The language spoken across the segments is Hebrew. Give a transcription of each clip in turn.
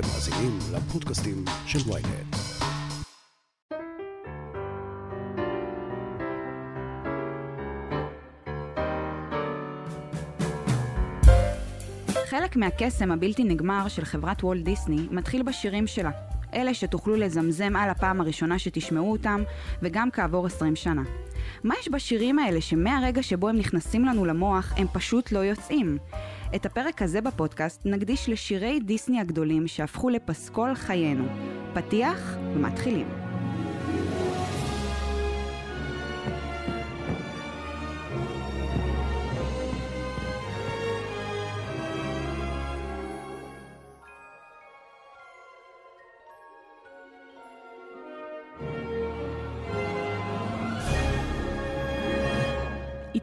אתם מאזינים לפודקאסטים של ויינט. חלק מהקסם הבלתי נגמר של חברת וולט דיסני מתחיל בשירים שלה. אלה שתוכלו לזמזם על הפעם הראשונה שתשמעו אותם, וגם כעבור 20 שנה. מה יש בשירים האלה שמהרגע שבו הם נכנסים לנו למוח, הם פשוט לא יוצאים? את הפרק הזה בפודקאסט נקדיש לשירי דיסני הגדולים שהפכו לפסקול חיינו. פתיח ומתחילים.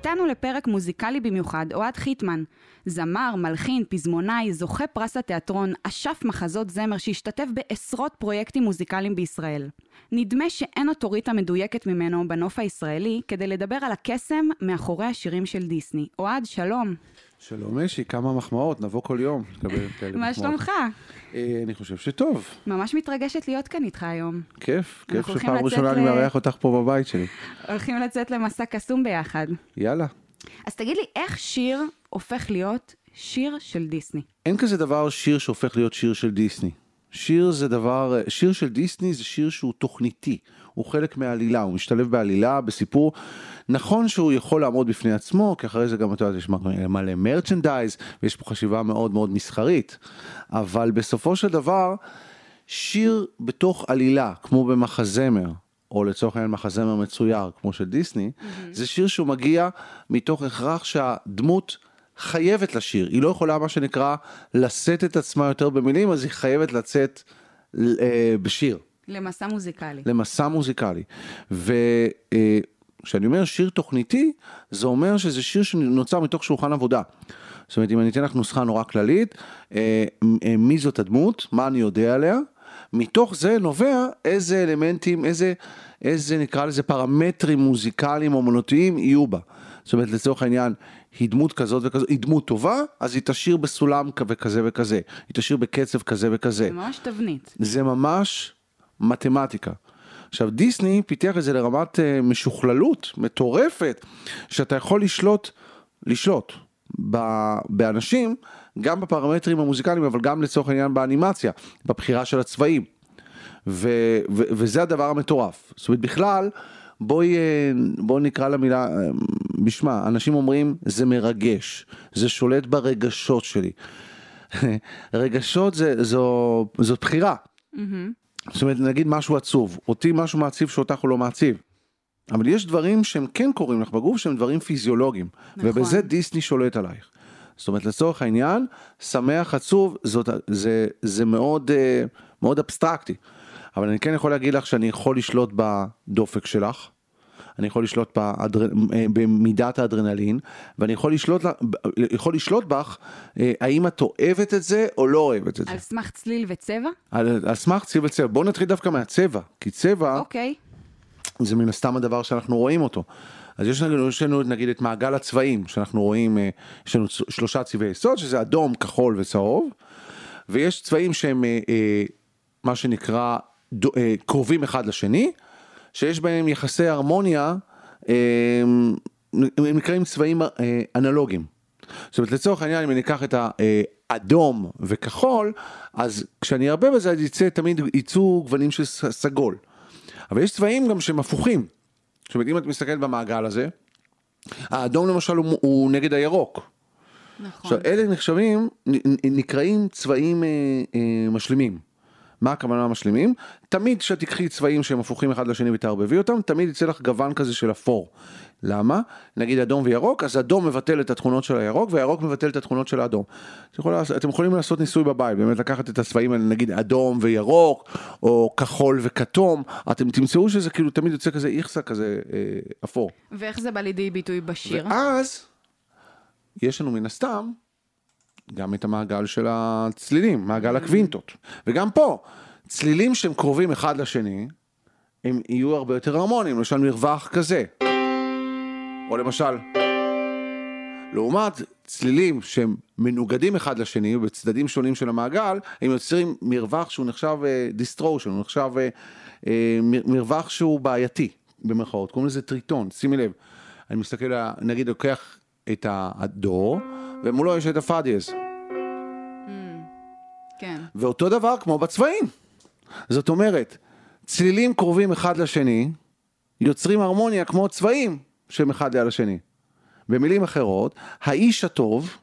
איתנו לפרק מוזיקלי במיוחד אוהד חיטמן, זמר, מלחין, פזמונאי, זוכה פרס התיאטרון, אשף מחזות זמר שהשתתף בעשרות פרויקטים מוזיקליים בישראל. נדמה שאין אוטוריטה מדויקת ממנו בנוף הישראלי כדי לדבר על הקסם מאחורי השירים של דיסני. אוהד, שלום. שלום משי, כמה מחמאות, נבוא כל יום מה. שלומך? אה, אני חושב שטוב, ממש מתרגשת להיות כאן איתך היום. כיף, כיף שפעם ראשונה אני מארח אותך פה בבית שלי. הולכים לצאת למסע קסום ביחד. יאללה. אז תגיד לי, איך שיר הופך להיות שיר של דיסני? אין כזה דבר שיר שהופך להיות שיר של דיסני. שיר זה דבר, שיר של דיסני זה שיר שהוא תוכניתי, הוא חלק מהעלילה, הוא משתלב בעלילה, בסיפור. נכון שהוא יכול לעמוד בפני עצמו, כי אחרי זה גם, אתה יודע, יש מלא מרצ'נדייז, ויש פה חשיבה מאוד מאוד מסחרית, אבל בסופו של דבר, שיר בתוך עלילה, כמו במחזמר, או לצורך העניין מחזמר מצויר, כמו של דיסני, זה שיר שהוא מגיע מתוך הכרח שהדמות חייבת לשיר, היא לא יכולה מה שנקרא לשאת את עצמה יותר במילים, אז היא חייבת לצאת אה, בשיר, למסע מוזיקלי. למסע מוזיקלי. וכשאני אומר שיר תוכניתי, זה אומר שזה שיר שנוצר מתוך שולחן עבודה. זאת אומרת, אם אני אתן לך נוסחה נורא כללית, אה, אה, מי זאת הדמות, מה אני יודע עליה, מתוך זה נובע איזה אלמנטים, איזה, איזה נקרא לזה פרמטרים מוזיקליים אומנותיים יהיו בה. זאת אומרת, לצורך העניין, היא דמות כזאת וכזאת, היא דמות טובה, אז היא תשאיר בסולם כ- וכזה וכזה, היא תשאיר בקצב כזה וכזה. זה ממש תבנית. זה ממש מתמטיקה. עכשיו דיסני פיתח את זה לרמת אה, משוכללות מטורפת, שאתה יכול לשלוט, לשלוט באנשים, גם בפרמטרים המוזיקליים, אבל גם לצורך העניין באנימציה, בבחירה של הצבעים. ו- ו- וזה הדבר המטורף. זאת אומרת, בכלל, בואי, אה, בואי נקרא למילה אה, בשמה, אנשים אומרים, זה מרגש, זה שולט ברגשות שלי. רגשות זה, זו, זאת בחירה. זאת אומרת, נגיד משהו עצוב, אותי משהו מעציב שאותך הוא לא מעציב. אבל יש דברים שהם כן קורים לך בגוף שהם דברים פיזיולוגיים, נכון. ובזה דיסני שולט עלייך. זאת אומרת, לצורך העניין, שמח עצוב, זאת, זה, זה מאוד, אה, מאוד אבסטרקטי. אבל אני כן יכול להגיד לך שאני יכול לשלוט בדופק שלך, אני יכול לשלוט באדר... אה, במידת האדרנלין, ואני יכול לשלוט, לה- יכול לשלוט בך אה, האם את אוהבת את זה או לא אוהבת את זה. על סמך צליל וצבע? על, על סמך צבע צבע. בואו נתחיל דווקא מהצבע, כי צבע אוקיי. זה מן הסתם הדבר שאנחנו רואים אותו. אז יש לנו, יש לנו נגיד את מעגל הצבעים שאנחנו רואים, אה, יש לנו שלושה צבעי יסוד שזה אדום, כחול וצהוב, ויש צבעים שהם מה שנקרא קרובים אחד לשני, שיש בהם יחסי הרמוניה, אה, הם נקראים צבעים אה, אנלוגיים. זאת אומרת לצורך העניין אם אני אקח את האדום וכחול, אז כשאני ארבה בזה אז יצא תמיד יצאו גוונים של סגול. אבל יש צבעים גם שהם הפוכים. זאת אומרת אם את מסתכלת במעגל הזה, האדום למשל הוא, הוא נגד הירוק. נכון. עכשיו אלה נחשבים, נקראים צבעים אה, אה, משלימים. מה הכוונה משלימים? תמיד כשאת תקחי צבעים שהם הפוכים אחד לשני ותערבבי אותם, תמיד יצא לך גוון כזה של אפור. למה? נגיד אדום וירוק, אז אדום מבטל את התכונות של הירוק, והירוק מבטל את התכונות של האדום. אתם יכולים, לעשות- אתם יכולים לעשות ניסוי בבית, באמת לקחת את הצבעים האלה, נגיד אדום וירוק, או כחול וכתום, אתם תמצאו שזה כאילו תמיד יוצא כזה איכסה כזה אה, אפור. ואיך זה בא לידי ביטוי בשיר? ואז יש לנו מן הסתם גם את המעגל של הצלילים, מעגל הקווינטות. וגם פה, צלילים שהם קרובים אחד לשני, הם יהיו הרבה יותר הרמוניים, למשל מרווח כזה. או למשל, לעומת צלילים שהם מנוגדים אחד לשני בצדדים שונים של המעגל, הם יוצרים מרווח שהוא נחשב distortion, הוא נחשב אה, אה, מ- מרווח שהוא בעייתי, במרכאות, קוראים לזה tritone, שימי לב, אני מסתכל, נגיד לוקח את הדו, ומולו יש את הפה דיאז, כן. ואותו דבר כמו בצבעים. זאת אומרת, צלילים קרובים אחד לשני, יוצרים הרמוניה כמו צבעים שהם אחד ליד השני. במילים אחרות, האיש הטוב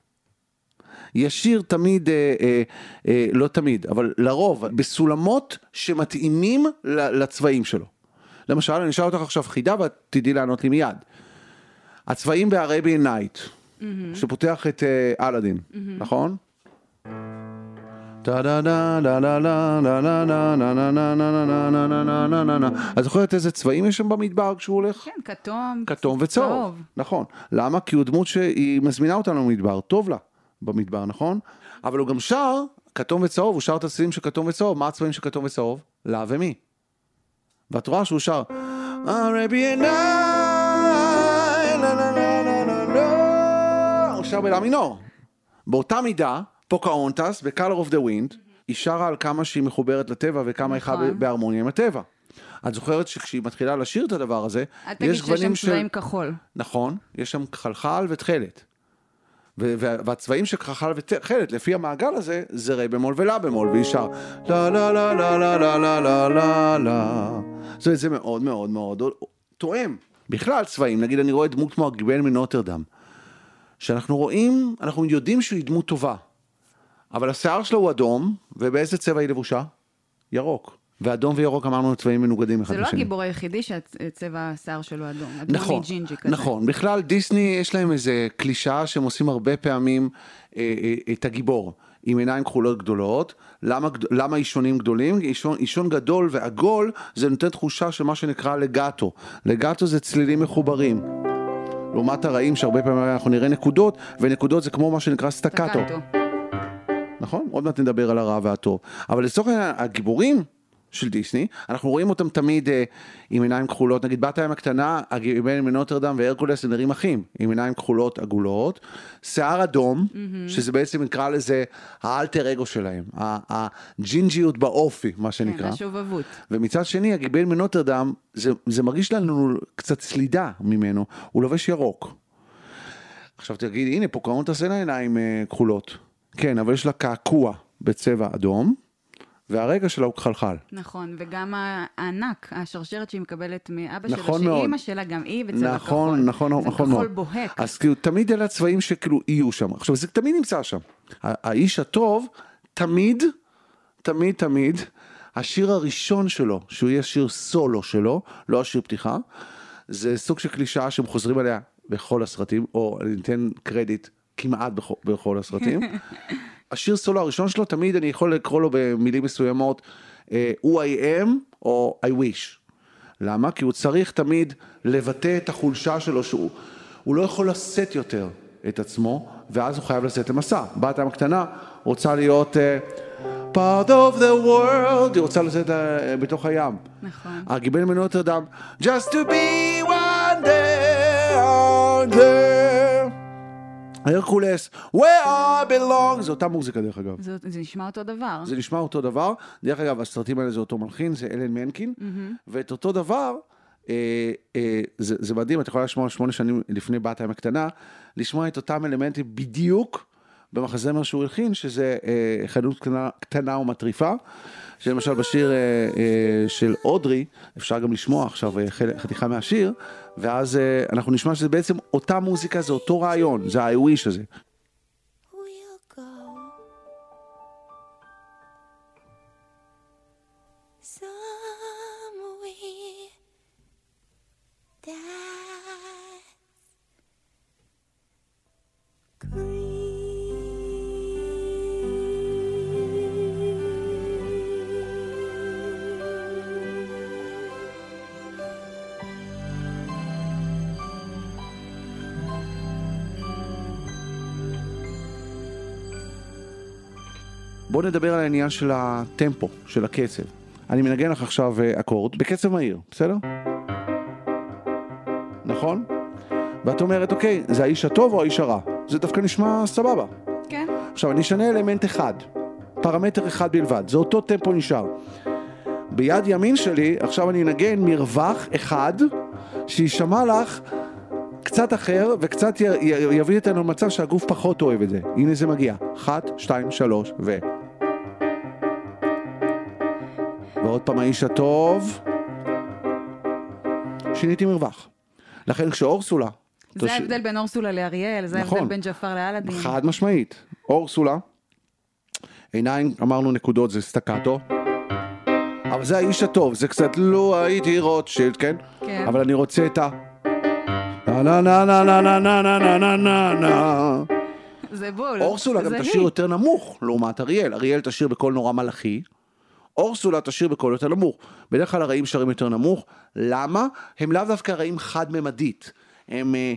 ישיר תמיד, אה, אה, אה, לא תמיד, אבל לרוב, בסולמות שמתאימים לצבעים שלו. למשל, אני אשאל אותך עכשיו חידה ואת תדעי לענות לי מיד. הצבעים ב Arabian Nights, שפותח את אה, אלאדין, נכון? את זוכרת איזה צבעים יש שם במדבר כשהוא הולך? כן, כתום. כתום וצהוב. צהוב. נכון. למה? כי הוא דמות שהיא מזמינה אותנו למדבר, טוב לה במדבר, נכון? אבל הוא גם שר כתום וצהוב, הוא שר את הצבעים של כתום וצהוב. מה הצבעים של כתום וצהוב? לה ומי. ואת רואה שהוא שר Arabian night, לה. הוא שר בלה מינור. באותה מידה, פוקהונטס ב-Color of the Wind, היא שרה על כמה שהיא מחוברת לטבע וכמה היא חיה נכון. בהרמוניה עם הטבע. את זוכרת שכשהיא מתחילה לשיר את הדבר הזה, אל תגיד יש שיש שם גוונים של... צבעים כחול. נכון, יש שם חלחל ותכלת. ו- וה- והצבעים של חלחל ותכלת, לפי המעגל הזה, זה רי במול ולה במול, והיא שר לה לה לה לה לה לה לה לה לה לה. זה מאוד מאוד מאוד תואם. בכלל צבעים, נגיד אני רואה דמות כמו הגיבל מנוטרדם, שאנחנו רואים, אנחנו יודעים שהיא דמות טובה, אבל השיער שלו הוא אדום, ובאיזה צבע היא לבושה? ירוק. ואדום וירוק אמרנו צבעים מנוגדים אחד זה לשני. לא הגיבור היחידי שצבע השיער שלו אדום. אדום נכון, מג'ינג'י כזה. נכון, בכלל דיסני יש להם איזה קלישאה שהם עושים הרבה פעמים אה, אה, את הגיבור עם עיניים כחולות גדולות, למה, למה אישונים גדולים? אישון, אישון גדול ועגול זה נותן תחושה של מה שנקרא לגאטו, לגאטו זה צלילים מחוברים. לעומת הרעים שהרבה פעמים אנחנו נראה נקודות, ונקודות זה כמו מה שנקרא סטקטו. נכון? עוד מעט נדבר על הרע והטוב. אבל לצורך העניין, הגיבורים של דיסני, אנחנו רואים אותם תמיד אה, עם עיניים כחולות, נגיד בת הים הקטנה, הגיבל מנוטרדם והרקולס הם נראים אחים, עם עיניים כחולות עגולות, שיער אדום, שזה בעצם נקרא לזה האלטר אגו שלהם, הג'ינג'יות באופי, מה שנקרא. כן, השובבות. ומצד שני, הגיבל מנוטרדם, זה, זה מרגיש לנו קצת סלידה ממנו, הוא לובש ירוק. עכשיו תגיד, הנה, פוקהונטס אין לה עיניים אה, כחולות. כן, אבל יש לה קעקוע בצבע אדום, והרגע שלה הוא חלחל. נכון, וגם הענק, השרשרת שהיא מקבלת מאבא שלה, נכון מאוד. שאימא שלה גם היא בצבע כחול. נכון, נכון, זה נכון כחול מאוד. בוהק. אז כאילו, תמיד אלה הצבעים שכאילו יהיו שם. עכשיו, זה תמיד נמצא שם. האיש הטוב, תמיד, תמיד, תמיד, השיר הראשון שלו, שהוא יהיה שיר סולו שלו, לא השיר פתיחה, זה סוג של קלישאה שהם חוזרים עליה בכל הסרטים, או אני אתן קרדיט כמעט בכל, בכל הסרטים. השיר סולו הראשון שלו, תמיד אני יכול לקרוא לו במילים מסוימות, אה, who I am או I wish. למה? כי הוא צריך תמיד לבטא את החולשה שלו, שהוא הוא לא יכול לשאת יותר את עצמו, ואז הוא חייב לצאת למסע. בת הים הקטנה רוצה להיות uh, part of the world, היא רוצה לצאת uh, בתוך הים. נכון. הגיבל מנוטרדם, just to be one day out there. הרקולס, where I belong, זו אותה מוזיקה דרך אגב. זה, זה נשמע אותו דבר. זה נשמע אותו דבר, דרך אגב הסרטים האלה זה אותו מלחין, זה אלן מנקין, ואת אותו דבר, אה, אה, זה, זה מדהים, את יכולה לשמוע שמונה שנים לפני בת הים הקטנה, לשמוע את אותם אלמנטים בדיוק במחזמר שהוא הלחין, שזה אה, חנות קטנה, קטנה ומטריפה, שלמשל בשיר אה, אה, של אודרי, אפשר גם לשמוע עכשיו אה, חתיכה מהשיר, ואז אה, אנחנו נשמע שזה בעצם אותה מוזיקה, זה אותו רעיון, זה ה-I wish הזה. בוא נדבר על העניין של הטמפו, של הקצב. אני מנגן לך עכשיו אה, אקורד בקצב מהיר, בסדר? נכון? ואת אומרת, אוקיי, זה האיש הטוב או האיש הרע? זה דווקא נשמע סבבה. כן. עכשיו אני אשנה אלמנט אחד, פרמטר אחד בלבד, זה אותו טמפו נשאר. ביד ימין שלי, עכשיו אני אנגן מרווח אחד, שיישמע לך קצת אחר, וקצת י- י- יביא אותנו למצב שהגוף פחות אוהב את זה. הנה זה מגיע. אחת, שתיים, שלוש, ו... ועוד פעם האיש הטוב. שיניתי מרווח. לכן כשאורסולה... זה ההבדל בין אורסולה לאריאל, זה נכון. ההבדל בין ג'פר לאלאדין. חד משמעית. אורסולה, עיניים, אמרנו נקודות, זה סטקטו. אבל זה האיש הטוב, זה קצת לא הייתי רוטשילד, כן? כן. אבל אני רוצה את ה... נה נה נה נה נה נה נה נה נה נה נה נה זה בול. אורסולה גם תשאיר. יותר נמוך לעומת אריאל. אריאל תשאיר בקול נורא מלאכי, אורסולה תשאיר בקול יותר נמוך. בדרך כלל הרעים שרים יותר נמוך. למה? הם לאו דווקא רעים חד-ממדית. הם, אה,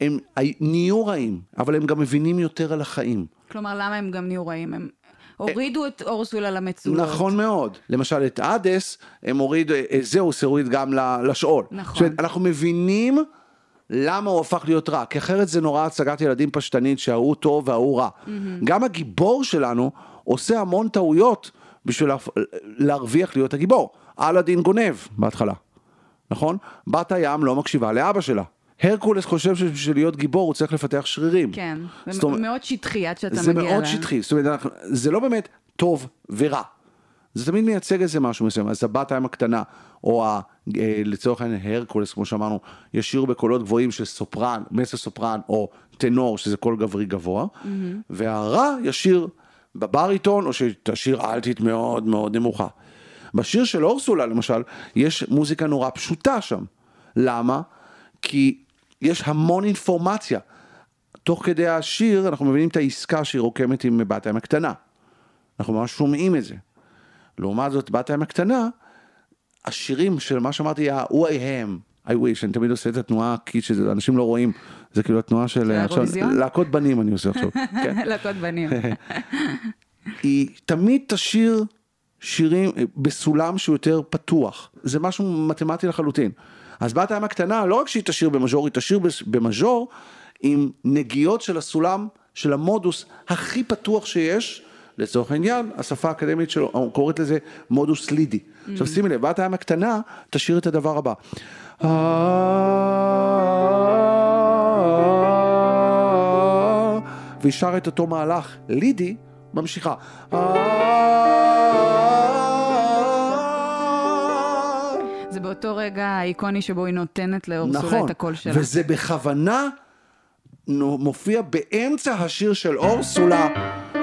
הם אה, נהיו רעים, אבל הם גם מבינים יותר על החיים. כלומר, למה הם גם נהיו רעים? הם הורידו את אורסולה למצולות. נכון מאוד. למשל את אדס, הם הורידו, אה, זהוס הוריד גם לשאול. נכון. זאת אומרת, אנחנו מבינים למה הוא הפך להיות רע, כי אחרת זה נורא הצגת ילדים פשטנית שההוא טוב וההוא רע. גם הגיבור שלנו עושה המון טעויות בשביל להרוויח להיות הגיבור. אלאדין גונב בהתחלה, נכון? בת הים לא מקשיבה לאבא שלה. הרקולס חושב שבשביל להיות גיבור הוא צריך לפתח שרירים. כן, זה אומרת- מאוד שטחי עד שאתה זה מגיע מאוד ל- שטחי, זאת אומרת, זה לא באמת טוב ורע. זה תמיד מייצג איזה משהו מסוים, אז הבת הים הקטנה, או ה, אה, לצורך העניין הרקולס, כמו שאמרנו, ישירו בקולות גבוהים של סופרן, מסר סופרן, או טנור, שזה קול גברי גבוה, והרע ישיר בבריטון, או שתשיר אלטית מאוד מאוד נמוכה. בשיר של אורסולה, למשל, יש מוזיקה נורא פשוטה שם. למה? כי יש המון אינפורמציה. תוך כדי השיר אנחנו מבינים את העסקה שהיא רוקמת עם בת הים הקטנה. אנחנו ממש שומעים את זה. לעומת זאת, בת הים הקטנה, השירים של מה שאמרתי, ה-who I am, I wish, אני תמיד עושה את התנועה כי שאנשים לא רואים, זה כאילו התנועה של, האירוויזיון? להקות בנים אני עושה עכשיו, כן? להקות בנים. היא תמיד תשיר שירים אה, בסולם שהוא יותר פתוח. זה משהו מתמטי לחלוטין. אז בת הים הקטנה, לא רק שהיא תשיר במז'ור, היא תשיר בס- במז'ור עם נגיעות של הסולם, של המודוס הכי פתוח שיש. לצורך העניין, השפה האקדמית שלו קוראת לזה מודוס לידי. עכשיו שימי לב, בת הים הקטנה תשאיר את הדבר הבא. והיא שרה את אותו מהלך, לידי, ממשיכה. זה באותו רגע האיקוני שבו היא נותנת לאורסולה נכון, את הקול שלה. וזה בכוונה מופיע באמצע השיר של אורסולה,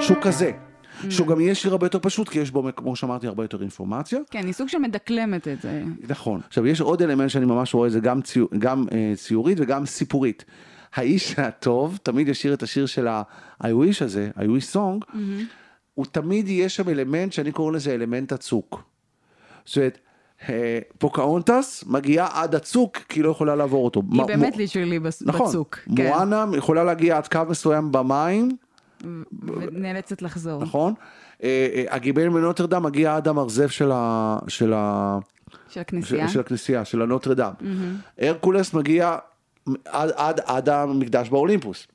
שהוא כזה. שהוא גם יהיה שיר הרבה יותר פשוט, כי יש בו, כמו שאמרתי, הרבה יותר אינפורמציה. כן, היא סוג של מדקלמת את זה. נכון. עכשיו, יש עוד אלמנט שאני ממש רואה, זה גם, ציור, גם אה, ציורית וגם סיפורית. האיש הטוב תמיד ישיר את השיר של ה-I wish הזה, I wish song, Mm-hmm. הוא תמיד יהיה שם אלמנט שאני קורא לזה אלמנט הצוק. זאת אומרת, אה, פוקאונטס מגיעה עד הצוק, כי היא לא יכולה לעבור אותו. היא מ- באמת מ- literally בצוק. נכון, כן. מואנה יכולה להגיע עד קו מסוים במים, ונאלצת לחזור. נכון? אה, אה, הגיבל מנוטרדם מגיע עד המרזב של ה... של ה... של הכנסייה. של, של הכנסייה, של הנוטרדם. הרקולס מגיע עד, עד, עד המקדש באולימפוס.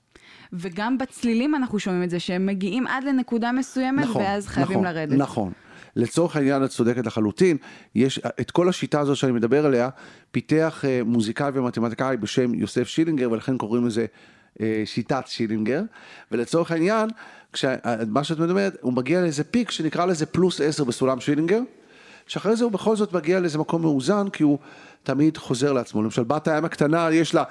וגם בצלילים אנחנו שומעים את זה, שהם מגיעים עד לנקודה מסוימת, ואז חייבים נכון, לרדת. נכון. לצורך העניין את צודקת לחלוטין, יש את כל השיטה הזאת שאני מדבר עליה, פיתח אה, מוזיקאי ומתמטיקאי בשם יוסף שילינגר, ולכן קוראים לזה אה, שיטת שילינגר, ולצורך העניין, כשה, אה, מה שאת מדברת, הוא מגיע לאיזה פיק שנקרא לזה פלוס עשר בסולם שילינגר, שאחרי זה הוא בכל זאת מגיע לאיזה מקום מאוזן, כי הוא תמיד חוזר לעצמו. למשל, בת הים הקטנה, יש לה...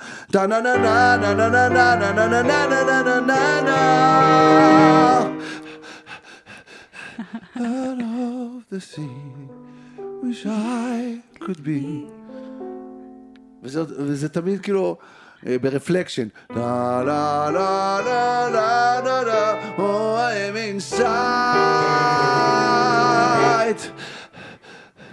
וזה תמיד כאילו... ברפלקשן. לה לה לה לה לה לה לה, oh am inside.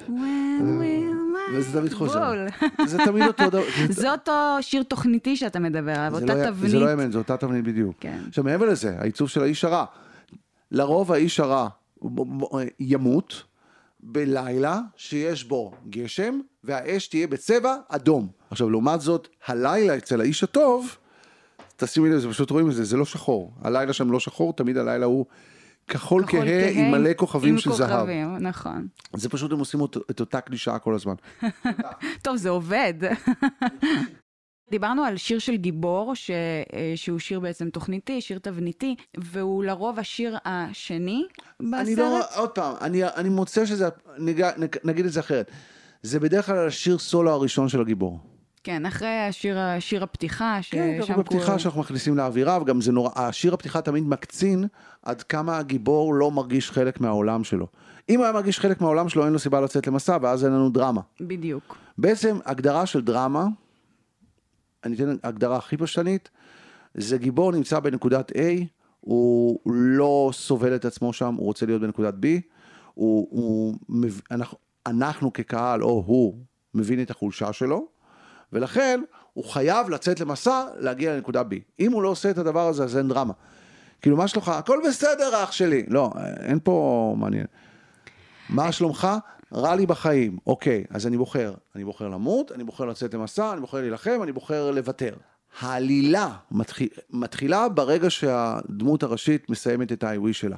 When will my וזה תמיד חוזר. זה תמיד אותו דבר. זה אותו שיר תוכניתי שאתה מדבר עליו, זה אותה לא תבנית. זה לא אמת, זו אותה תבנית בדיוק. כן. עכשיו מעבר לזה, העיצוב של האיש הרע. לרוב האיש הרע ימות בלילה שיש בו גשם, והאש תהיה בצבע אדום. עכשיו לעומת זאת, הלילה אצל האיש הטוב תשימי לב, זה פשוט רואים את זה, זה לא שחור. הלילה שם לא שחור, תמיד הלילה הוא כחול כחול כהה עם מלא כוכבים עם של זהב. כוכבים, נכון. זה פשוט הם עושים אותו- את אותה קלישאה כל הזמן. טוב, זה עובד. דיברנו על שיר של גיבור, ש... אה, שהוא שיר בעצם תוכניתי, שיר תבניתי, והוא לרוב השיר השני בסרט. אני לא, עוד פעם, אני, אני מוצא שזה, נג, נג, נגיד את זה אחרת. זה בדרך כלל השיר סולו הראשון של הגיבור. כן, אחרי השיר, שיר הפתיחה, ש... כן, שם גם בפתיחה כולם- שאנחנו מכניסים לאווירה, וגם זה נורא, השיר הפתיחה תמיד מקצין עד כמה הגיבור לא מרגיש חלק מהעולם שלו. אם הוא היה מרגיש חלק מהעולם שלו, אין לו סיבה לצאת למסע, ואז אין לנו דרמה. בדיוק. בעצם, הגדרה של דרמה, אני אתן הגדרה הכי פשטנית, זה גיבור נמצא בנקודת A, הוא לא סובל את עצמו שם, הוא רוצה להיות בנקודת B, הוא, הוא, אנחנו, אנחנו כקהל, או הוא, מבין את החולשה שלו, ולכן הוא חייב לצאת למסע, להגיע לנקודה B. אם הוא לא עושה את הדבר הזה, אז אין דרמה. כאילו, מה שלומך? הכל בסדר, אח שלי. לא, אין פה מעניין. מה שלומך? רע לי בחיים. אוקיי, אז אני בוחר. אני בוחר למות, אני בוחר לצאת למסע, אני בוחר להילחם, אני בוחר לוותר. העלילה מתחיל, מתחילה ברגע שהדמות הראשית מסיימת את ה-IW שלה.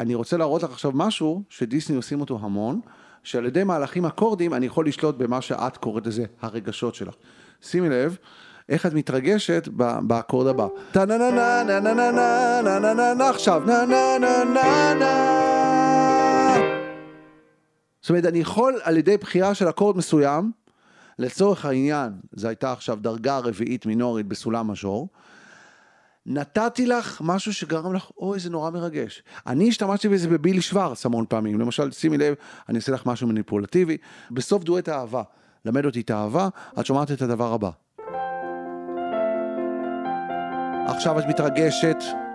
אני רוצה להראות לך עכשיו משהו שדיסני עושים אותו המון, שעל ידי מהלכים אקורדים אני יכול לשלוט במה שאת קוראת לזה הרגשות שלך. שימי לב. איך את מתרגשת באקורד הבא. טה נה נה נה נה נה נה נה נה נה נה עכשיו נה נה נה נה נה זאת אומרת, אני יכול על ידי בחירה של אקורד מסוים, לצורך העניין, זו הייתה עכשיו דרגה רביעית מינורית בסולם מז'ור, נתתי לך משהו שגרם לך, אוי, זה נורא מרגש. אני השתמשתי בזה בבילי שוורץ המון פעמים. למשל, שימי לב, אני אעשה לך משהו מניפולטיבי. בסוף דואט האהבה, למד אותי את האהבה, את שומעת את הדבר הבא. עכשיו את מתרגשת.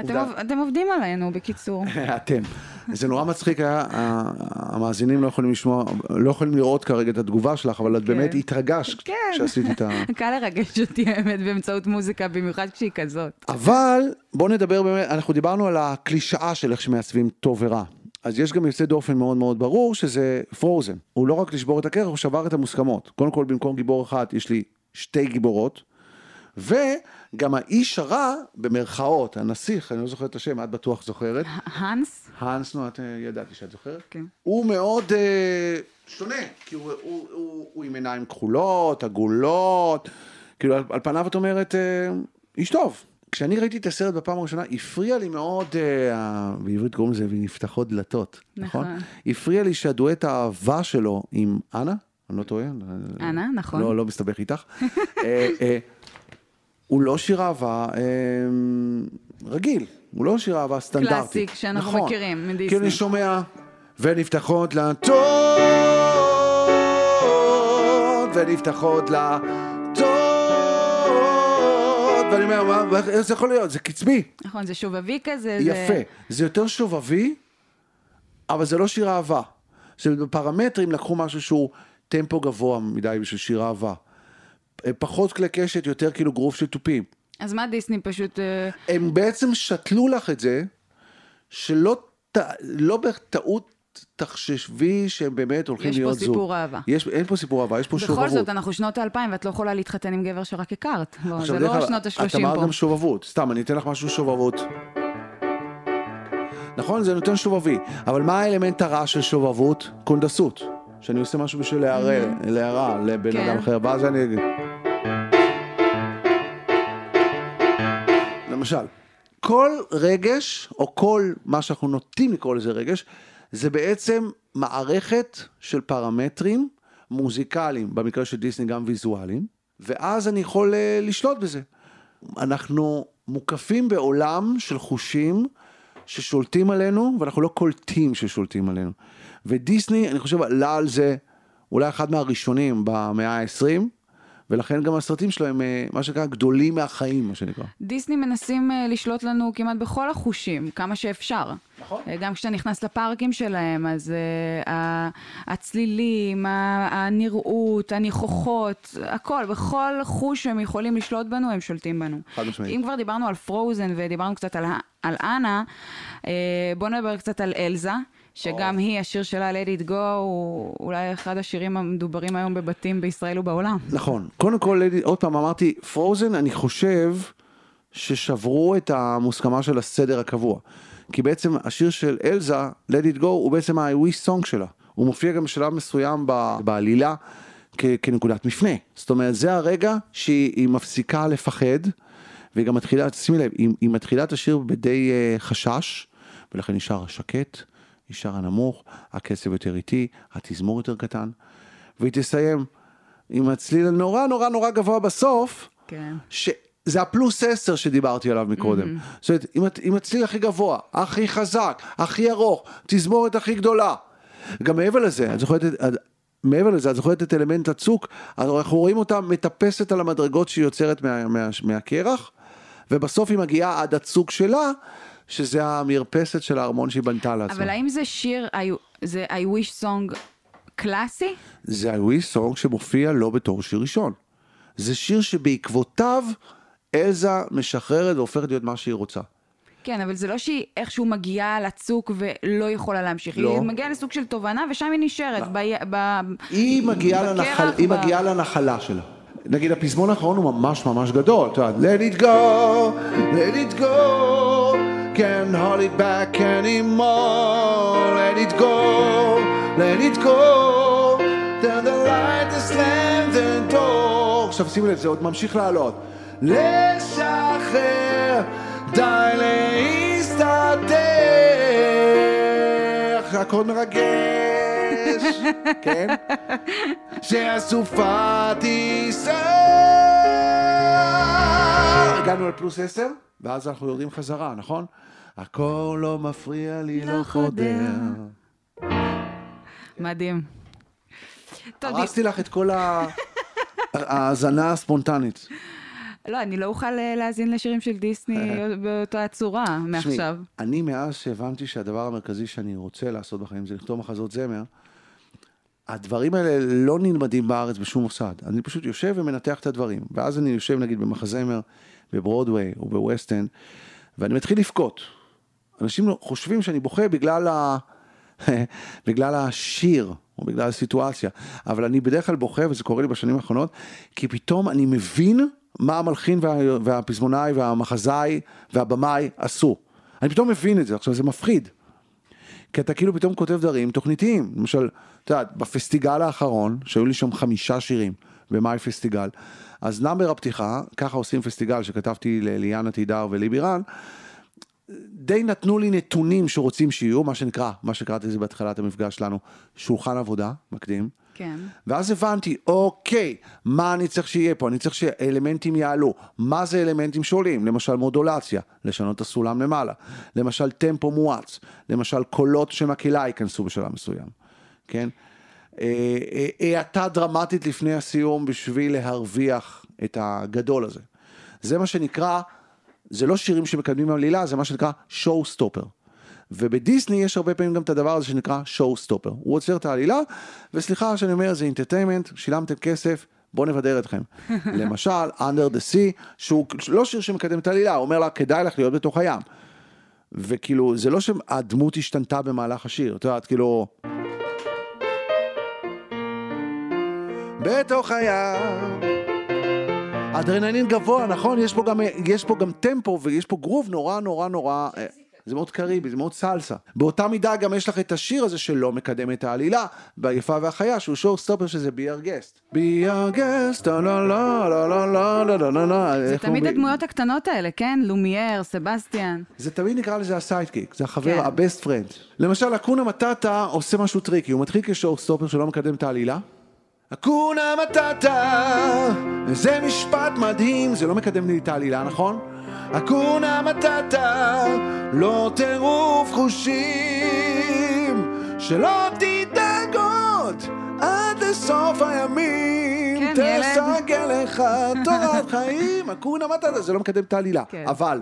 אתם, עוב- אתם עובדים עלינו, בקיצור. אתם. זה נורא מצחיק היה, ה- המאזינים לא יכולים לשמוע, לא יכולים לראות כרגע את התגובה שלך, אבל את באמת התרגשת כן. כשעשית את ה... קל לרגש אותי האמת באמצעות מוזיקה, במיוחד כשהיא כזאת. אבל בוא נדבר באמת, אנחנו דיברנו על הקלישאה של איך שמעצבים טוב ורע. אז יש גם יוצא דופן מאוד מאוד ברור שזה פרוזן. הוא לא רק לשבור את הקרח, הוא שבר את המוסכמות. קודם כל במקום גיבור אחד יש לי שתי גיבורות, וגם האיש הרע, במרכאות, הנסיך, אני לא זוכר את השם, את בטוח זוכרת. האנס? האנס, נו, את אה, ידעתי שאת זוכרת. כן. הוא מאוד אה, שונה, כי הוא, הוא, הוא, הוא עם עיניים כחולות, עגולות, כאילו על, על פניו את אומרת, אה, איש טוב. כשאני ראיתי את הסרט בפעם הראשונה, הפריע לי מאוד, אה, בעברית קוראים לזה ונפתחות דלתות, נכון? נכון. הפריע לי שהדואט האהבה שלו עם אנה, אני לא טועה? אנה, נכון. לא, לא מסתבך איתך. אה, אה, הוא לא שיר אהבה אה, רגיל, הוא לא שיר אהבה סטנדרטי. קלאסיק שאנחנו נכון. מכירים מדיסני. כי אני שומע, ונפתחות לדלתות, ונפתחות לדלתות, ואני אומר, מה, מה- איך זה יכול להיות? זה קצבי. נכון, זה שובבי כזה. יפה. זה... זה יותר שובבי, אבל זה לא שיר אהבה. אומרת, בפרמטרים לקחו משהו שהוא טמפו גבוה מדי בשביל שיר אהבה. אה, פחות כלי קשת, יותר כאילו גרוף של תופים. אז מה דיסני פשוט... אה, הם בעצם שתלו לך את זה, שלא ט- לא בטעות תחשבי שהם באמת הולכים יש פה להיות זוג. סיפור אהבה. יש, אין פה סיפור אהבה, יש פה בכל שובבות. זאת, אנחנו שנות האלפיים, ואת לא יכולה להתחתן עם גבר שרק הכרת. לא, זה לא אגב, שנות את השלושים אמרת פה. גם שובבות, סתם, אני אתן לך משהו שובבות. נכון, זה נותן שובבי, אבל מה האלמנט הרע של שובבות? קונדסות. שאני עושה משהו בשביל להרע לבן כן. אדם אחר, ואז אני למשל, כל רגש, או כל מה שאנחנו נוטים לקרוא לזה רגש, זה בעצם מערכת של פרמטרים מוזיקליים, במקרה של דיסני גם ויזואליים, ואז אני יכול אה, לשלוט בזה. אנחנו מוקפים בעולם של חושים ששולטים עלינו, ואנחנו לא קולטים ששולטים עלינו. ודיסני, אני חושב, עלה על זה אולי אחד מהראשונים במאה ה-20, ולכן גם הסרטים שלו הם אה, מה שנקרא גדולים מהחיים, מה שנקרא. דיסני מנסים אה, לשלוט לנו כמעט בכל החושים, כמה שאפשר. נכון. אה, גם כשאתה נכנס לפארקים שלהם, אז uh, הצלילים, הנראות, הניחוחות, הכל, בכל חוש שהם יכולים לשלוט בנו, הם שולטים בנו. חד משמעית. אם כבר דיברנו על פרוזן ודיברנו קצת על, על אנה, אה, בואו נדבר קצת על אלזה. שגם היא, השיר שלה, Let It Go, הוא אולי אחד השירים המדוברים היום בבתים בישראל ובעולם. נכון. קודם כל, עוד פעם אמרתי, פרוזן, אני חושב ששברו את המוסכמה של הסדר הקבוע. כי בעצם השיר של אלזה, Let It Go, הוא בעצם ה-I wish song שלה. הוא מופיע גם בשלב מסוים בעלילה כ- כנקודת מפנה. זאת אומרת, זה הרגע שהיא היא מפסיקה לפחד, והיא גם מתחילה, שימי לב, היא, היא מתחילה את השיר בדי uh, חשש, ולכן שרה שקט, היא שרה נמוך, הקצב יותר איטי, התזמור יותר קטן, והיא תסיים עם הצליל הנורא נורא נורא גבוה בסוף, כן. שזה הפלוס 10 שדיברתי עליו מקודם. זאת אומרת, עם, עם הצליל הכי גבוה, הכי חזק, הכי ארוך, תזמורת הכי גדולה. גם מעבר לזה, את זוכרת, את- מעבר לזה, את זוכרת את אלמנט הצוק, אנחנו רואים אותה מטפסת על המדרגות שהיא יוצרת מה, מה, מהקרח, ובסוף היא מגיעה עד הצוק שלה, שזה המרפסת של הארמון שהיא בנתה לעצמה. אבל האם זה שיר, I- זה I wish song קלאסי? זה הווי סונג שמופיע לא בתור שיר ראשון. זה שיר שבעקבותיו אלזה משחררת והופכת להיות מה שהיא רוצה. כן, אבל זה לא שהיא איכשהו מגיעה לצוק ולא יכולה להמשיך. לא. היא מגיעה לסוג של תובנה ושם היא נשארת. ב... ב... היא מגיעה, לנחל, היא ב- מגיעה לנחלה שלה. נגיד הפזמון האחרון הוא ממש ממש גדול, את יודעת, let it go, let it go, can't hold it back anymore, let it go, let it go, turn the light to slam the door. עכשיו שימו לב, זה עוד ממשיך לעלות. לשחרר, די להסתתר, הכל מרגש, כן? שהסופה תישא. הגענו לפלוס עשר, ואז אנחנו יורדים חזרה, נכון? הכל לא מפריע לי, לא חודר. מדהים. הרסתי לך את כל ההאזנה הספונטנית. לא, אני לא אוכל אה, להאזין לשירים של דיסני באותה צורה מעכשיו. אני מאז שהבנתי שהדבר המרכזי שאני רוצה לעשות בחיים זה לכתוב מחזות זמר, הדברים האלה לא נלמדים בארץ בשום מוסד. אני פשוט יושב ומנתח את הדברים. ואז אני יושב נגיד במחזמר, בברודוויי או בווסטן, ואני מתחיל לבכות. אנשים חושבים שאני בוכה בגלל, ה... בגלל השיר או בגלל הסיטואציה, אבל אני בדרך כלל בוכה, וזה קורה לי בשנים האחרונות, כי פתאום אני מבין מה המלחין וה... והפזמונאי והמחזאי והבמאי עשו. אני פתאום מבין את זה, עכשיו זה מפחיד. כי אתה כאילו פתאום כותב דברים תוכניתיים. למשל, את יודעת, בפסטיגל האחרון, שהיו לי שם חמישה שירים במאי פסטיגל, אז נאמבר הפתיחה, ככה עושים פסטיגל שכתבתי לליאנה תידר וליבי רן, די נתנו לי נתונים שרוצים שיהיו, מה שנקרא, מה שקראתי לזה בהתחלת המפגש שלנו, שולחן עבודה מקדים. כן. ואז הבנתי, אוקיי, מה אני צריך שיהיה פה? אני צריך שאלמנטים יעלו. מה זה אלמנטים שעולים? למשל מודולציה, לשנות את הסולם למעלה. למשל טמפו מואץ. למשל קולות שמקהלה ייכנסו בשלב מסוים. כן? אה, אה, האטה דרמטית לפני הסיום בשביל להרוויח את הגדול הזה. זה מה שנקרא, זה לא שירים שמקדמים עלילה, זה מה שנקרא שואו סטופר. ובדיסני יש הרבה פעמים גם את הדבר הזה שנקרא שואו סטופר. הוא עוצר את העלילה, וסליחה שאני אומר, זה אינטרטיימנט, שילמתם כסף, בואו נבדר אתכם. למשל, Under the Sea, שהוא לא שיר שמקדם את העלילה, הוא אומר לה, כדאי לך להיות בתוך הים. וכאילו, זה לא שהדמות השתנתה במהלך השיר, את יודעת, כאילו... בתוך הים. אדרנלין גבוה, נכון? יש פה גם, יש פה גם טמפו ויש פה גרוב נורא נורא נורא... אה, זה מאוד קריבי, זה מאוד סלסה. באותה מידה גם יש לך את השיר הזה שלא מקדם את העלילה, ביפה והחיה, שהוא show stopper שזה be our guest. be our guest, לא לא לא לא לא לא לא לא לא זה תמיד הדמויות הקטנות האלה, כן? לומייר, סבסטיאן. זה תמיד נקרא לזה ה sidekick, זה החבר, כן. ה best friend. למשל, Hakuna Matata עושה משהו tricky, הוא מתחיל כ show stopper שלא מקדם את העלילה. Hakuna Matata, זה משפט מדהים, זה לא מקדם לי את העלילה, נכון? אקונה מטאטה, לא טירוף חושים, שלא תדאג עוד עד לסוף הימים, כן. תסגל לך תורת חיים, אקונה מטאטה, זה לא מקדם את העלילה, כן. אבל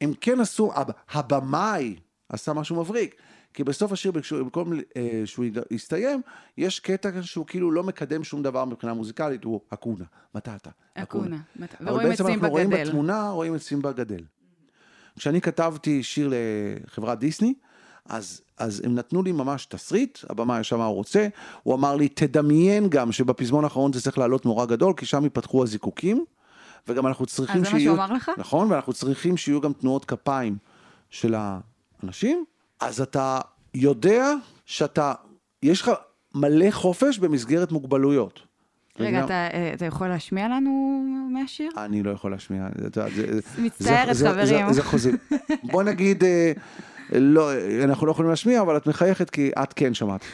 הם כן עשו, הב- הבמאי עשה משהו מבריק. כי בסוף השיר, במקום אה, שהוא יסתיים, יש קטע שהוא כאילו לא מקדם שום דבר מבחינה מוזיקלית, הוא אקונה, מטאטה. אקונה. אבל ורואים את בעצם סימבה אנחנו רואים גדל. בתמונה, רואים את סימבה גדל. כשאני כתבתי שיר לחברת דיסני, אז אז הם נתנו לי ממש תסריט, הבמאי ישב מה הוא רוצה, הוא אמר לי, תדמיין גם שבפזמון האחרון זה צריך לעלות נורא גדול, כי שם ייפתחו הזיקוקים, וגם אנחנו צריכים אה, זה מה שיהיו... שהוא אמר לך? נכון, ואנחנו צריכים שיהיו גם תנועות כפיים של האנשים, אז אתה יודע שאתה, יש לך מלא חופש במסגרת מוגבלויות. רגע, אתה, אה, אתה יכול להשמיע לנו מהשיר? אני לא יכול להשמיע, מצטערת, זה- זה- חברים. זה- זה חוזים. בוא נגיד, אה, לא, אנחנו לא יכולים להשמיע, אבל את מחייכת כי את כן שמעת.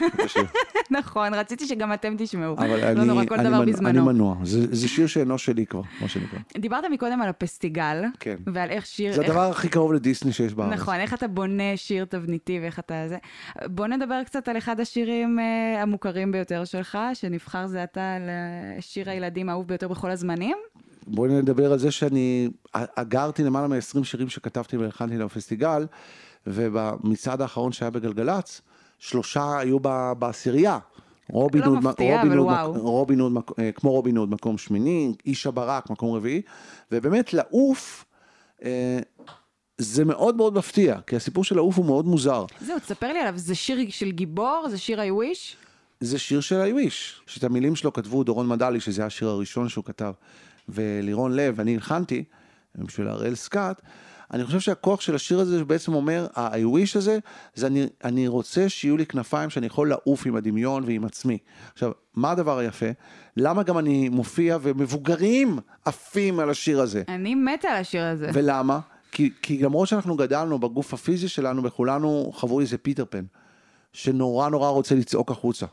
נכון, רציתי שגם אתם תשמעו. אבל לא אני, נורא, כל אני, דבר מנוע, בזמנו. אני מנוע, זה, זה שיר שאינו שלי כבר, מה שנקרא. דיברת מקודם על הפסטיגל, כן. ועל איך שיר... זה איך- הדבר הכי קרוב לדיסני שיש בארץ. נכון, איך אתה בונה שיר תבניתי ואיך אתה זה. בוא נדבר קצת על אחד השירים אה, המוכרים ביותר שלך, שנבחר זה עתה לשיר הילדים האהוב ביותר בכל הזמנים. בואי נדבר על זה שאני אגרתי למעלה מ-20 שירים שכתבתי והלחנתי לפסטיגל, ובמצעד האחרון שהיה בגלגלצ, שלושה היו בעשירייה. רובין לא הוד, מפתיע, רובין אבל הוד, וואו. רובין הוד, אה, כמו רובין הוד מקום שמיני, איש הברק מקום רביעי, ובאמת לעוף, אה, זה מאוד מאוד מפתיע, כי הסיפור של לעוף הוא מאוד מוזר. זהו, תספר לי עליו, זה שיר של גיבור? זה שיר I wish? זה שיר של היוויש, שאת המילים שלו כתבו דורון מדלי, שזה השיר הראשון שהוא כתב, ולירון לב, אני הלחנתי, בשביל הראל סקאט. אני חושב שהכוח של השיר הזה בעצם אומר, ה-I wish הזה, זה אני, אני רוצה שיהיו לי כנפיים שאני יכול לעוף עם הדמיון ועם עצמי. עכשיו, מה הדבר היפה? למה גם אני מופיע ומבוגרים עפים על השיר הזה? אני מתה על השיר הזה. ולמה? כי, כי למרות שאנחנו גדלנו בגוף הפיזי שלנו וכולנו חוו איזה פיטר פן, שנורא נורא רוצה לצעוק החוצה.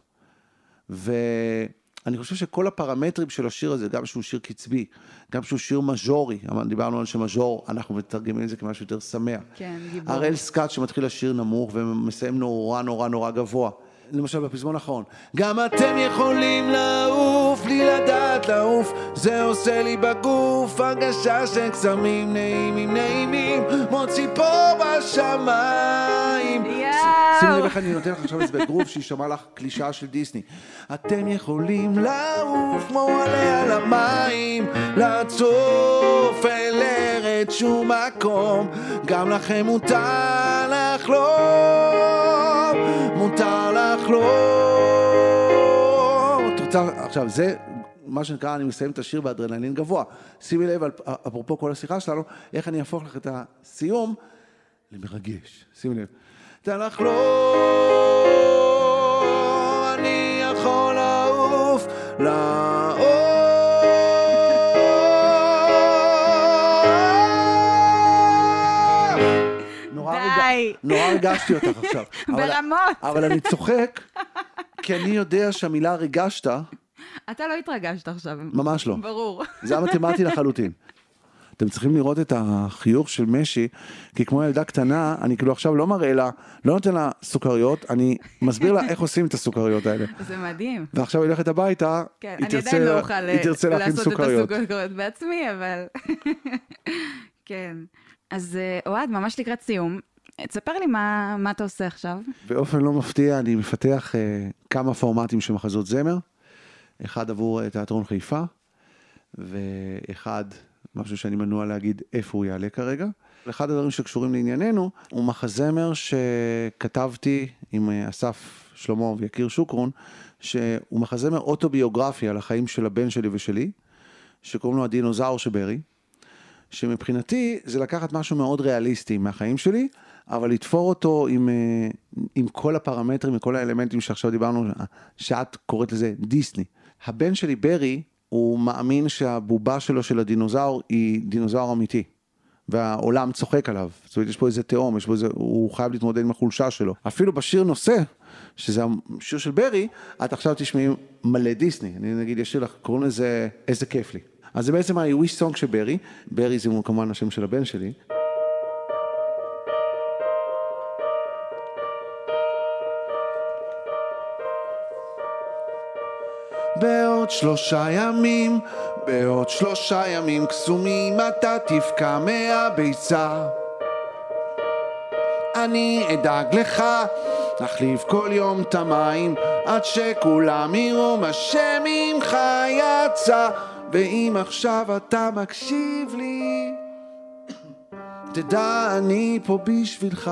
ואני חושב שכל הפרמטרים של השיר הזה, גם שהוא שיר קצבי, גם שהוא שיר מז'ורי, דיברנו על שמז'ור, אנחנו מתרגמים את זה כמשהו יותר שמח. כן, גיבור. הראל סקאט שמתחיל לשיר נמוך ומסיים נורא נורא נורא גבוה. למשל בפזמון האחרון. גם אתם יכולים לעוף, בלי לדעת לעוף, זה עושה לי בגוף הרגשה של קסמים נעימים נעימים, כמו ציפור בשמיים. יואו. שימי לב איך אני נותן לך עכשיו את זה בגרוב שיישמע לך קלישאה של דיסני. אתם יכולים לעוף כמו עלה על המים, לצוף אל ארץ שום מקום, גם לכם מותר לחלום, מותר לחלום. את רוצה, עכשיו זה מה שנקרא, אני מסיים את השיר באדרנלין גבוה. שימי לב, אפרופו כל השיחה שלנו, איך אני אהפוך לך את הסיום למרגש. שימי לב. תן לחלום, אני יכול לעוף. נורא די. נורא הרגשתי אותך עכשיו. ברמות. אבל אני צוחק, כי אני יודע שהמילה ריגשת, אתה לא התרגשת עכשיו. ממש לא. ברור. זה היה מתמטי לחלוטין. אתם צריכים לראות את החיוך של משי, כי כמו ילדה קטנה, אני כאילו עכשיו לא מראה לה, לא נותן לה סוכריות, אני מסביר לה איך עושים את הסוכריות האלה. זה מדהים. ועכשיו היא הולכת הביתה, כן, היא אני תרצה, לא אוכל היא תרצה להכין לעשות את סוכריות. הסוכריות בעצמי, אבל... כן. אז אה, אוהד, ממש לקראת סיום, תספר לי מה מה אתה עושה עכשיו. באופן לא מפתיע, אני מפתח אה, כמה פורמטים של מחזות זמר, אחד עבור אה, תיאטרון חיפה, ואחד, משהו שאני מנוע להגיד איפה הוא יעלה כרגע. אחד הדברים שקשורים לענייננו, הוא מחזמר שכתבתי עם אה, אסף שלמה ויקיר שוקרון, שהוא מחזמר אוטוביוגרפי על החיים של הבן שלי ושלי, שקוראים לו הדינוזאור שברי. שמבחינתי זה לקחת משהו מאוד ריאליסטי מהחיים שלי, אבל לתפור אותו עם, אה, עם כל הפרמטרים וכל האלמנטים שעכשיו דיברנו, שאת קוראת לזה דיסני. הבן שלי ברי, הוא מאמין שהבובה שלו של הדינוזאור היא דינוזאור אמיתי. והעולם צוחק עליו, זאת אומרת יש פה איזה תהום, יש פה איזה, הוא חייב להתמודד עם החולשה שלו. אפילו בשיר נושא, שזה השיר של ברי, את עכשיו תשמעי מלא דיסני, אני נגיד אשיר לך, קוראים לזה איזה כיף לי. אז זה בעצם ה-wish song של ברי, ברי זה כמובן השם של הבן שלי. שלושה ימים, בעוד שלושה ימים קסומים אתה תבקע מהביצה. אני אדאג לך להחליף כל יום את המים עד שכולם יראו מה שממך יצא ואם עכשיו אתה מקשיב לי תדע אני פה בשבילך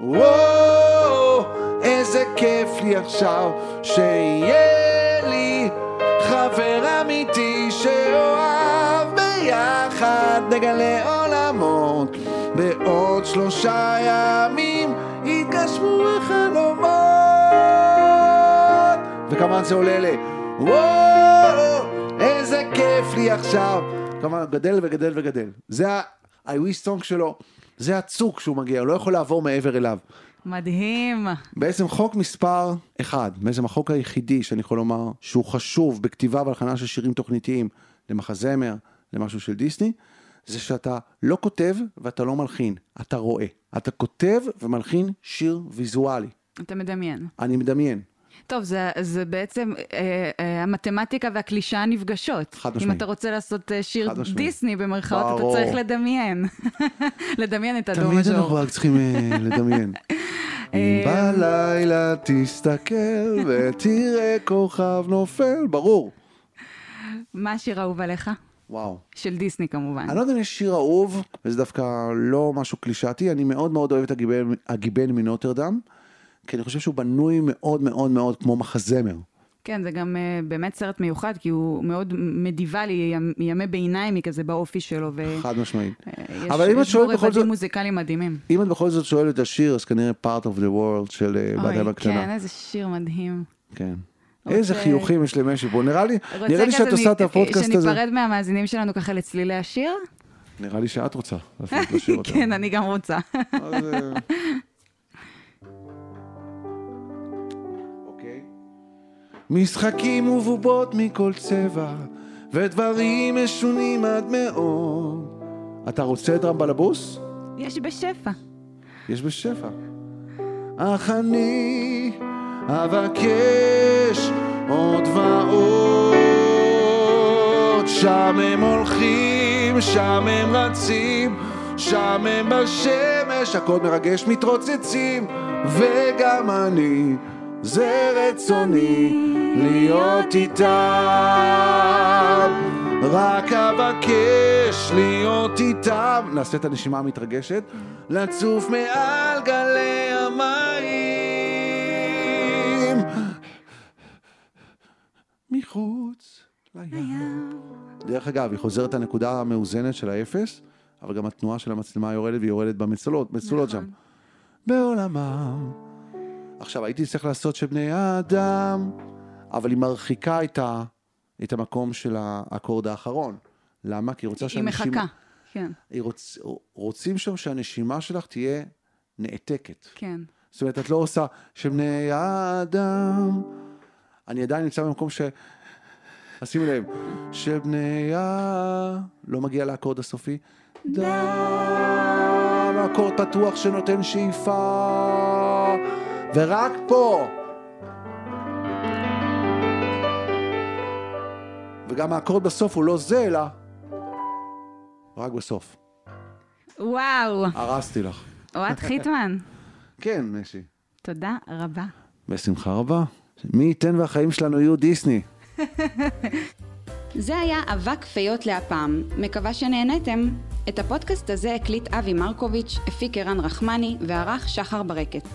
וואו, איזה כיף לי עכשיו שיהיה אמיתי שאוהב ביחד נגלה עולמות. בעוד שלושה ימים יתגשמו החלומות. וכמובן זה עולה לי וואו, איזה כיף לי עכשיו. כמובן גדל וגדל וגדל. זה ה-I wish song שלו זה הצוק שהוא מגיע, הוא לא יכול לעבור מעבר אליו. מדהים. בעצם חוק מספר אחד, בעצם החוק היחידי שאני יכול לומר שהוא חשוב בכתיבה והלחנה של שירים תוכניתיים למחזמר, למשהו של דיסני, זה שאתה לא כותב ואתה לא מלחין, אתה רואה. אתה כותב ומלחין שיר ויזואלי. אתה מדמיין. אני מדמיין. טוב, זה, זה בעצם אה, אה, המתמטיקה והקלישאה נפגשות. חד אם משמעית. אתה רוצה לעשות אה, שיר. דיסני במרכאות. אתה צריך לדמיין. לדמיין את הדור תמיד אנחנו. רק צריכים אה, לדמיין. בלילה תסתכל ותראה כוכב נופל, ברור. מה השיר האהוב עליך? וואו. של דיסני כמובן. אני לא יודע אם יש שיר אהוב, וזה דווקא לא משהו קלישאתי, אני מאוד מאוד אוהב את הגיבן, הגיבן מנוטרדם, כי אני חושב שהוא בנוי מאוד מאוד מאוד כמו מחזמר. כן, זה גם אה, באמת סרט מיוחד, כי הוא מאוד מדיוולי, ימ- ימי ביניימי כזה באופי שלו, ויש חד משמעית. יש אבל אם את שואלת בכל זאת, רבדים מוזיקליים מדהימים. אם את בכל זאת שואלת את השיר, אז כנראה part of the world של אה, בת אוי, אמה כן. איזה שיר מדהים. כן. איזה חיוכים יש למשי פה, נראה לי, נראה לי שאת עושה את הפודקאסט הזה, שניפרד מהמאזינים שלנו ככה לצלילי השיר? נראה לי שאת רוצה. כן, אני גם רוצה. משחקים ובובות מכל צבע, ודברים משונים עד מאוד. אתה רוצה דרם בלבוס? יש בשפע. יש בשפע. אך אני אבקש עוד ועוד. שם הם הולכים, שם הם רצים, שם הם בשמש, הכל מרגש מתרוצצים, וגם אני, זה רצוני להיות איתם. רק אבקש להיות איתם. נעשה את הנשימה המתרגשת. לצוף מעל גלי המים. מחוץ לים. דרך אגב, היא חוזרת לנקודה המאוזנת של האפס, אבל גם התנועה של המצלמה יורדת והיא יורדת במצולות, מצולות שם. נכון. בעולמם. עכשיו, הייתי צריך לעשות שבני האדם, אבל היא מרחיקה את, ה, את המקום של האקורד האחרון. למה? כי היא רוצה היא שהנשימה... מחכה. כן, היא רוצ, רוצים שם שהנשימה שלך תהיה נעתקת. כן. זאת אומרת, את לא עושה שבני האדם... אני עדיין נמצא במקום ש... אז שימי לב, שבני ה... לא מגיע לאקורד הסופי. דם, אקורד פתוח שנותן שאיפה. ורק פה. וגם האקורד בסוף הוא לא זה, אלא... רק בסוף. וואו, הרסתי לך. אוהד חיטמן, כן, משי. תודה רבה. בשמחה רבה. מי ייתן והחיים שלנו יהיו דיסני. זה היה אבק פיות להפעם, מקווה שנהניתם. את הפודקאסט הזה הקליט אבי מרקוביץ', הפיק ערן רחמני וערך שחר ברקת.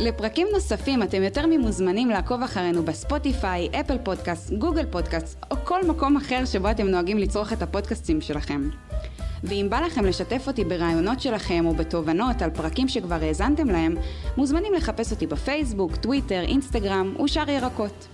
לפרקים נוספים אתם יותר ממוזמנים לעקוב אחרינו בספוטיפיי, אפל פודקאסט, גוגל פודקאסט או כל מקום אחר שבו אתם נוהגים לצרוך את הפודקאסטים שלכם. ואם בא לכם לשתף אותי ברעיונות שלכם או בתובנות על פרקים שכבר האזנתם להם, מוזמנים לחפש אותי בפייסבוק, טוויטר, אינסטגרם ושאר ירקות.